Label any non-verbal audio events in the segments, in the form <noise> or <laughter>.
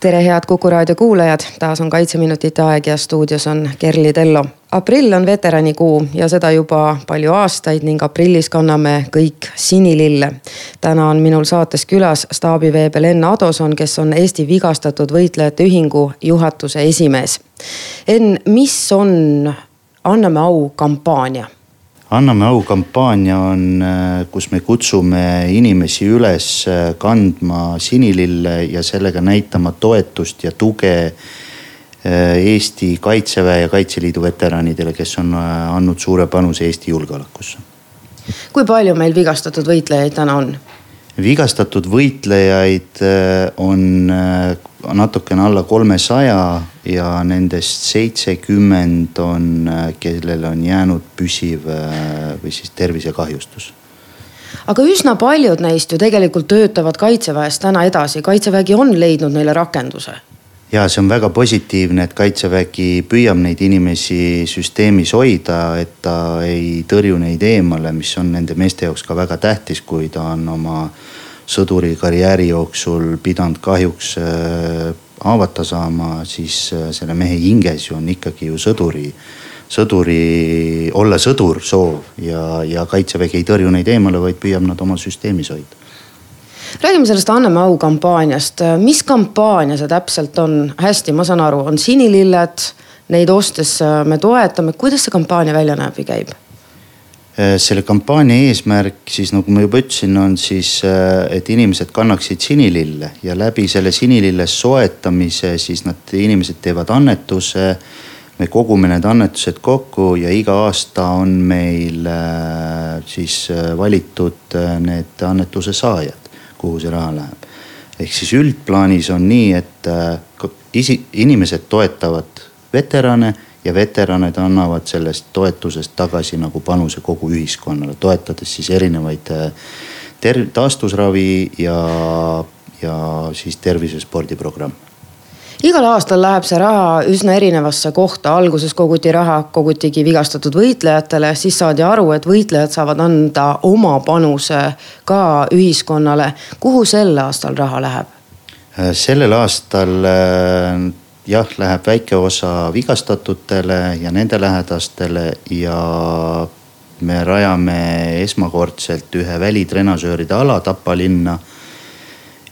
tere, head Kuku raadio kuulajad, taas on Kaitseminutite aeg ja stuudios on Kerli Tello. aprill on veteranikuu ja seda juba palju aastaid ning aprillis kanname kõik sinilille. täna on minul saates külas staabiveebel Enn Adoson, kes on Eesti Vigastatud Võitlejate Ühingu juhatuse esimees. Enn, mis on Anname au kampaania? Anname au kampaania on, äh, kus me kutsume inimesi üles äh, kandma sinilille ja sellega näitama toetust ja tuge äh, Eesti kaitseväe ja Kaitseliidu veteranidele, kes on andnud suure panuse Eesti julgeolekusse. kui palju meil vigastatud võitlejaid täna on? vigastatud võitlejaid on natukene alla kolmesaja ja nendest seitsekümmend on, kellel on jäänud püsiv äh, või siis tervisekahjustus aga üsna paljud neist ju tegelikult töötavad kaitseväes täna edasi, kaitsevägi on leidnud neile rakenduse. ja see on väga positiivne, et kaitsevägi püüab neid inimesi süsteemis hoida, et ta ei tõrju neid eemale, mis on nende meeste jaoks ka väga tähtis, kui ta on oma sõduri karjääri jooksul pidanud kahjuks äh, haavata saama, siis äh, selle mehe hinges ju on ikkagi ju sõduri, sõduri, olla sõdur soov ja, ja kaitsevägi ei tõrju neid eemale, vaid püüab nad oma süsteemis hoida räägime sellest Anname au kampaaniast, mis kampaania see täpselt on? hästi, ma saan aru, on sinililled, neid ostes äh, me toetame, kuidas see kampaania välja näeb või käib? Äh, selle kampaania eesmärk siis nagu ma juba ütlesin, on siis, äh, et inimesed kannaksid sinilille ja läbi selle sinilille soetamise siis nad, inimesed teevad annetuse. me kogume need annetused kokku ja iga aasta on meil äh, siis valitud need annetuse saajad, kuhu see raha läheb. ehk siis üldplaanis on nii, et isi-, inimesed toetavad veterane ja veteranid annavad sellest toetusest tagasi nagu panuse kogu ühiskonnale, toetades siis erinevaid äh, ter-, taastusravi ja, ja siis tervisespordiprogramme igal aastal läheb see raha üsna erinevasse kohta, alguses koguti raha, kogutigi vigastatud võitlejatele, siis saadi aru, et võitlejad saavad anda oma panuse ka ühiskonnale. kuhu sel aastal raha läheb? Äh, sellel aastal äh, jah, läheb väike osa vigastatutele ja nende lähedastele ja me rajame esmakordselt ühe välitrenažööride ala Tapa linna.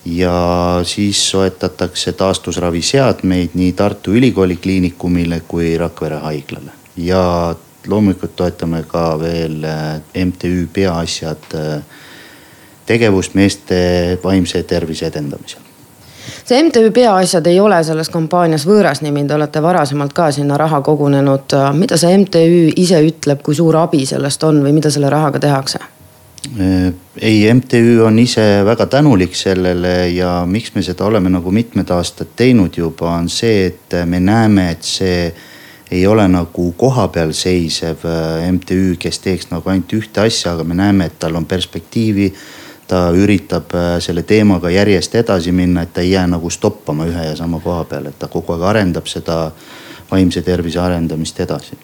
ja siis soetatakse taastusraviseadmeid nii Tartu Ülikooli Kliinikumile kui Rakvere haiglale ja loomulikult toetame ka veel eh, MTÜ Peaasjad eh, tegevust meeste vaimse tervise edendamisel see MTÜ Peaasjad ei ole selles kampaanias võõras nimi, te olete varasemalt ka sinna raha kogunenud. mida see MTÜ ise ütleb, kui suur abi sellest on või mida selle rahaga tehakse? Ei, MTÜ on ise väga tänulik sellele ja miks me seda oleme nagu mitmed aastad teinud juba, on see, et me näeme, et see ei ole nagu kohapeal seisev äh, MTÜ, kes teeks nagu ainult ühte asja, aga me näeme, et tal on perspektiivi ta üritab äh, selle teemaga järjest edasi minna, et ta ei jää nagu stoppama ühe ja sama koha peal, et ta kogu aeg arendab seda vaimse tervise arendamist edasi.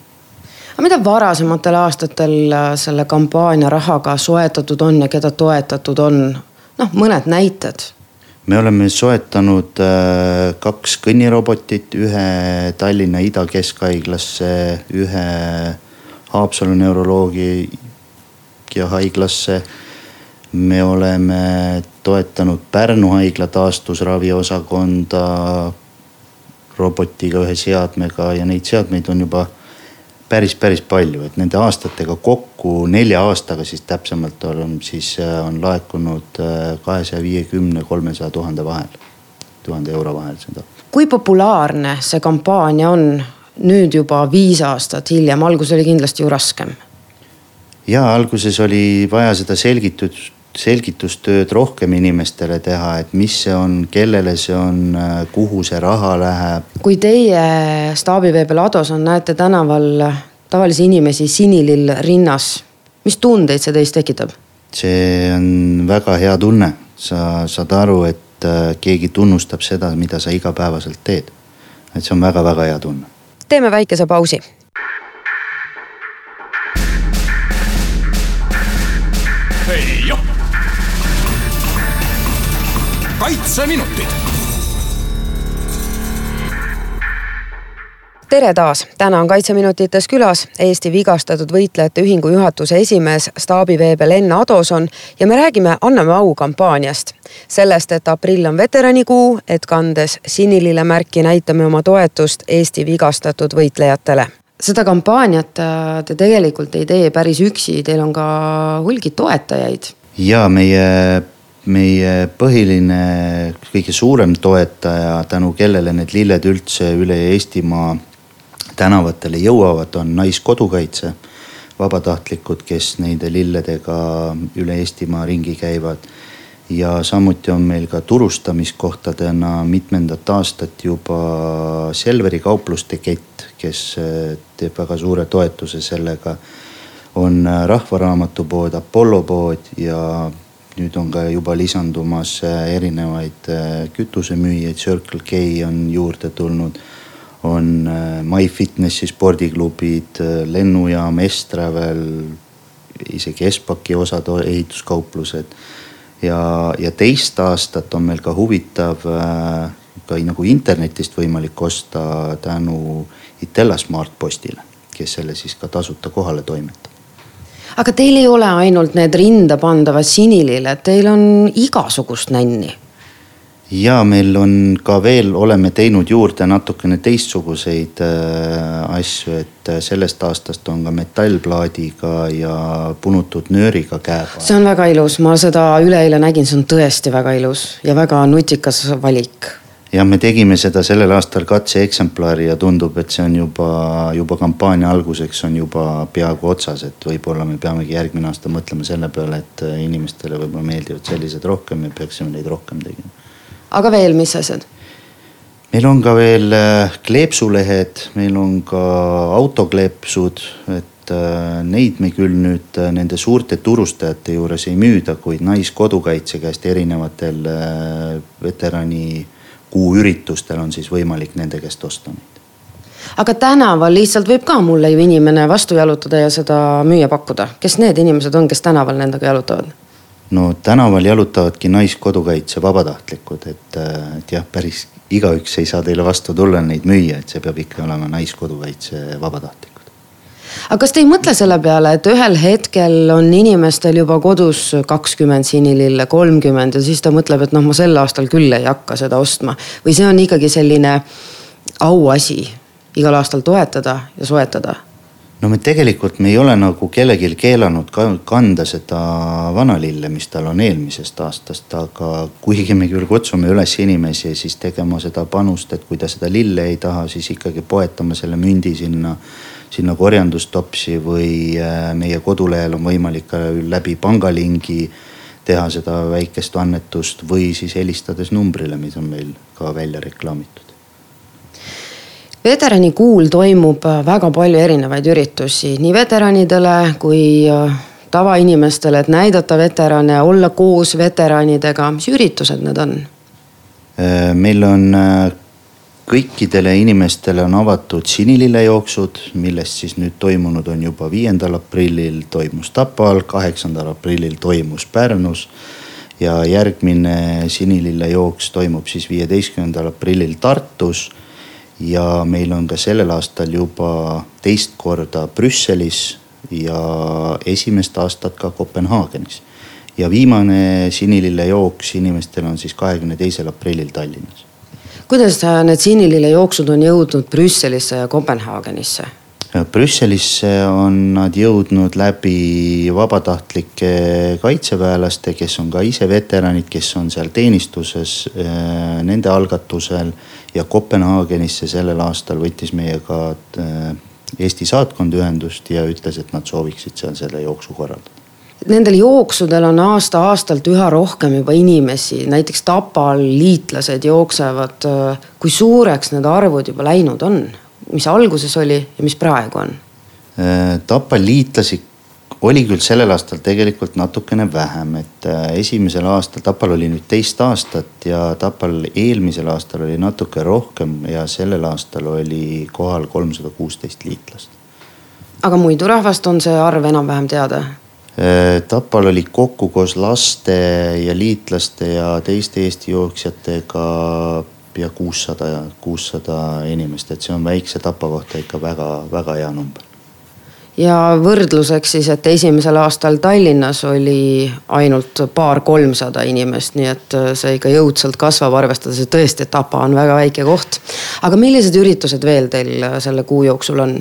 aga mida varasematel aastatel äh, selle kampaania rahaga soetatud on ja keda toetatud on? noh, mõned näited me oleme soetanud äh, kaks kõnnirobotit, ühe Tallinna Ida Keskhaiglasse, ühe Haapsalu neuroloogia haiglasse me oleme toetanud Pärnu haigla taastusraviosakonda robotiga, ühe seadmega ja neid seadmeid on juba päris, päris palju, et nende aastatega kokku nelja aastaga siis täpsemalt on siis äh, on laekunud äh, kahesaja viiekümne, kolmesaja tuhande vahel, tuhande euro vahel seda. kui populaarne see kampaania on nüüd juba viis aastat hiljem, alguses oli kindlasti ju raskem. Ja alguses oli vaja seda selgitust selgitustööd rohkem inimestele teha, et mis see on, kellele see on, kuhu see raha läheb. kui teie staabiveebel Ados on, näete tänaval tavalisi inimesi sinilill rinnas. mis tundeid see teis tekitab? see on väga hea tunne, sa saad aru, et äh, keegi tunnustab seda, mida sa igapäevaselt teed. et see on väga-väga hea tunne. teeme väikese pausi kaitseminutid. tere taas, täna on Kaitseminutites külas Eesti Vigastatud Võitlejate Ühingu juhatuse esimees staabiveebel Enn Adoson ja me räägime Anname au kampaaniast. sellest, et aprill on veteranikuu, et kandes sinilillemärki näitame oma toetust Eesti vigastatud võitlejatele seda kampaaniat äh, te tegelikult ei tee päris üksi, teil on ka hulgi toetajaid. ja meie, meie põhiline, kõige suurem toetaja, tänu kellele need lilled üldse üle Eestimaa tänavatele jõuavad, on Naiskodukaitse. vabatahtlikud, kes nende lilledega üle Eestimaa ringi käivad ja samuti on meil ka turustamiskohtadena mitmendat aastat juba Selveri kaupluste kett, kes eh, teeb väga suure toetuse sellega. on eh, Rahvaraamatupood, Apollo pood ja nüüd on ka juba lisandumas eh, erinevaid kütusemüüjaid, Circle K on juurde tulnud. on MyFitnessi spordiklubid, lennujaam, Estravel, isegi Espaki osad ehituskauplused ja, ja teist aastat on meil ka huvitav äh, ka nagu internetist võimalik osta tänu Itella Smartpostile, kes selle siis ka tasuta kohale toimetab. Aga teil ei ole ainult need rinda pandavad sinililled, teil on igasugust nänni ja meil on ka veel, oleme teinud juurde natukene teistsuguseid äh, asju, et äh, sellest aastast on ka metallplaadiga ja punutud nööriga käepael. see on väga ilus, ma seda üleeile nägin, see on tõesti väga ilus ja väga nutikas valik. Ja me tegime seda sellel aastal katseeksemplari ja tundub, et see on juba, juba kampaania alguseks on juba peaaegu otsas, et võib-olla me peamegi järgmine aasta mõtlema selle peale, et äh, inimestele võib-olla meeldivad sellised rohkem, me peaksime neid rohkem tegema aga veel, mis asjad? meil on ka veel äh, kleepsulehed, meil on ka autokleepsud, et äh, neid me küll nüüd nende suurte turustajate juures ei müüda, kuid Naiskodukaitse käest erinevatel veteranikuu üritustel on siis võimalik nende käest osta neid aga tänaval lihtsalt võib ka mulle ju inimene vastu jalutada ja seda müüa pakkuda, kes need inimesed on, kes tänaval nendega jalutavad? no tänaval jalutavadki Naiskodukaitse vabatahtlikud, et, et jah, päris igaüks ei saa teile vastu tulla neid müüa, et see peab ikka olema Naiskodukaitse vabatahtlikud. Aga kas te ei mõtle selle peale, et ühel hetkel on inimestel juba kodus kakskümmend sinilille, kolmkümmend ja siis ta mõtleb, et noh, ma sel aastal küll ei hakka seda ostma? Või see on ikkagi selline auasi igal aastal toetada ja soetada no me tegelikult, me ei ole nagu kellelgi keelanud kanda seda vanalille, mis tal on eelmisest aastast, aga kuigi me küll kutsume üles inimesi siis tegema seda panust, et kui ta seda lille ei taha, siis ikkagi poetama selle mündi sinna, sinna korjandustopsi või äh, meie kodulehel on võimalik ka läbi pangalingi teha seda väikest annetust või siis helistades numbrile, mis on meil ka välja reklaamitud veteranikuul toimub äh, väga palju erinevaid üritusi nii veteranidele kui äh, tavainimestele, et näidata veterane, olla koos veteranidega, mis üritused need on? Äh, meil on kõikidele inimestele on avatud sinilillejooksud, millest siis nüüd toimunud on juba viiendal aprillil toimus Tapal, kaheksandal aprillil toimus Pärnus. ja järgmine sinilillejooks toimub siis viieteistkümnendal aprillil Tartus ja meil on ka sellel aastal juba teist korda Brüsselis ja esimest aastat ka Kopenhaagenis. ja viimane sinilillejooks inimestel on siis kahekümne teisel aprillil Tallinnas. kuidas need sinilillejooksud on jõudnud Brüsselisse ja Kopenhaagenisse? Brüsselisse on nad jõudnud läbi vabatahtlike kaitseväelaste, kes on ka ise veteranid, kes on seal teenistuses äh, nende algatusel. Ja Kopenhaagenisse sellel aastal võttis meiega äh, Eesti saatkond ühendust ja ütles, et nad sooviksid seal selle jooksu korraldada. Nendel jooksudel on aasta-aastalt üha rohkem juba inimesi, näiteks Tapal liitlased jooksevad. kui suureks need arvud juba läinud on? mis alguses oli ja mis praegu on? Tapa liitlasi oli küll sellel aastal tegelikult natukene vähem, et äh, esimesel aastal, Tapal oli nüüd teist aastat ja Tapal eelmisel aastal oli natuke rohkem ja sellel aastal oli kohal kolmsada kuusteist liitlast. aga muidu rahvast on see arv enam-vähem teada? Äh, Tapal oli kokku koos laste ja liitlaste ja teiste Eesti jooksjatega pea kuussada, kuussada inimest, et see on väikse Tapa kohta ikka väga-väga hea number ja võrdluseks siis, et esimesel aastal Tallinnas oli ainult paar-kolmsada inimest, nii et äh, see ikka jõudsalt kasvab, arvestades, et tõesti, Tapa on väga väike koht. aga millised üritused veel teil äh, selle kuu jooksul on?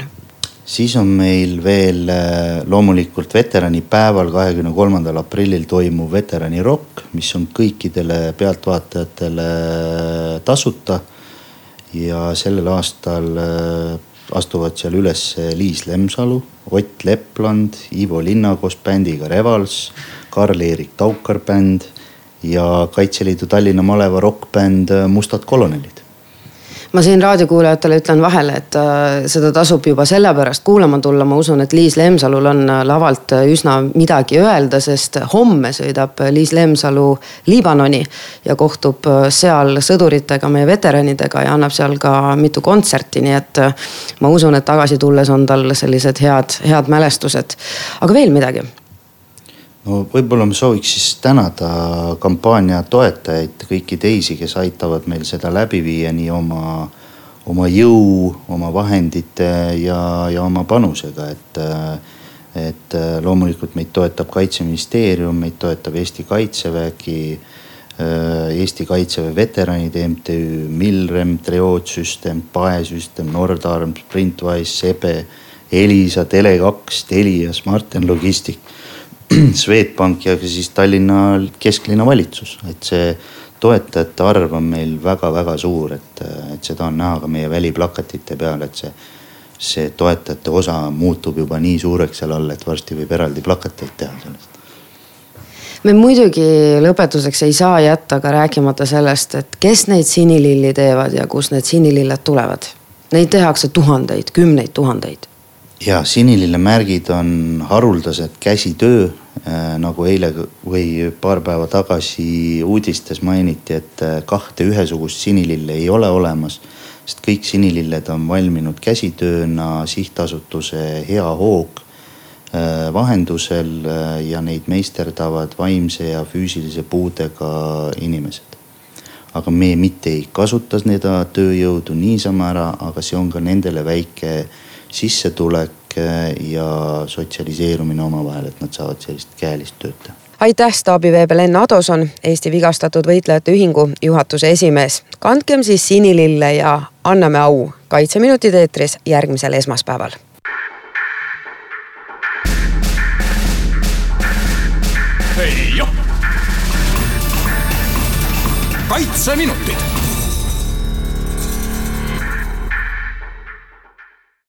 siis on meil veel äh, loomulikult veteranipäeval, kahekümne kolmandal aprillil toimuv veteranirokk, mis on kõikidele pealtvaatajatele tasuta. ja sellel aastal astuvad seal üles Liis Lemsalu, Ott Lepland, Ivo Linna koos bändiga Revals, Karl-Erik Taukar bänd ja Kaitseliidu Tallinna maleva rokkbänd Mustad kolonelid ma siin raadiokuulajatele ütlen vahele, et äh, seda tasub juba sellepärast kuulama tulla, ma usun, et Liis Lemsalul on äh, lavalt äh, üsna midagi öelda, sest homme sõidab Liis Lemsalu Liibanoni ja kohtub seal sõduritega, meie veteranidega ja annab seal ka mitu kontserti, nii et ma usun, et tagasi tulles on tal sellised head, head mälestused. aga veel midagi no võib-olla ma sooviks siis tänada kampaania toetajaid, kõiki teisi, kes aitavad meil seda läbi viia nii oma, oma jõu, oma vahendite ja, ja oma panusega, et. et loomulikult meid toetab kaitseministeerium, meid toetab Eesti Kaitsevägi. Eesti Kaitseväe veteranide MTÜ, Milrem, Trioot-süsteem, Paesüsteem, Nordarm, Sprintwise, Sebe, Elisa, Tele2, Telia, Smarten Logistic <clears throat> Swedbank ja siis Tallinna kesklinna valitsus, et see toetajate arv on meil väga-väga suur, et, et seda on näha ka meie väliplakatite peal, et see, see toetajate osa muutub juba nii suureks seal all, et varsti võib eraldi plakateid teha sellest me muidugi lõpetuseks ei saa jätta ka rääkimata sellest, et kes neid sinililli teevad ja kust need sinililled tulevad. Neid tehakse tuhandeid, kümneid tuhandeid ja sinilillemärgid on haruldased käsitöö. Nagu eile või paar päeva tagasi uudistes mainiti, et äh, kahte ühesugust sinilille ei ole olemas. sest kõik sinililled on valminud käsitööna sihtasutuse Hea Hoog äh, vahendusel äh, ja neid meisterdavad vaimse ja füüsilise puudega inimesed aga me mitte ei kasuta seda tööjõudu niisama ära, aga see on ka nendele väike sissetulek ja sotsialiseerumine omavahel, et nad saavad sellist käelist tööd teha aitäh, staabiveebel Enn Adoson, Eesti Vigastatud Võitlejate Ühingu juhatuse esimees. kandkem siis sinilille ja anname au. kaitseminutid eetris järgmisel esmaspäeval. kaitseminutid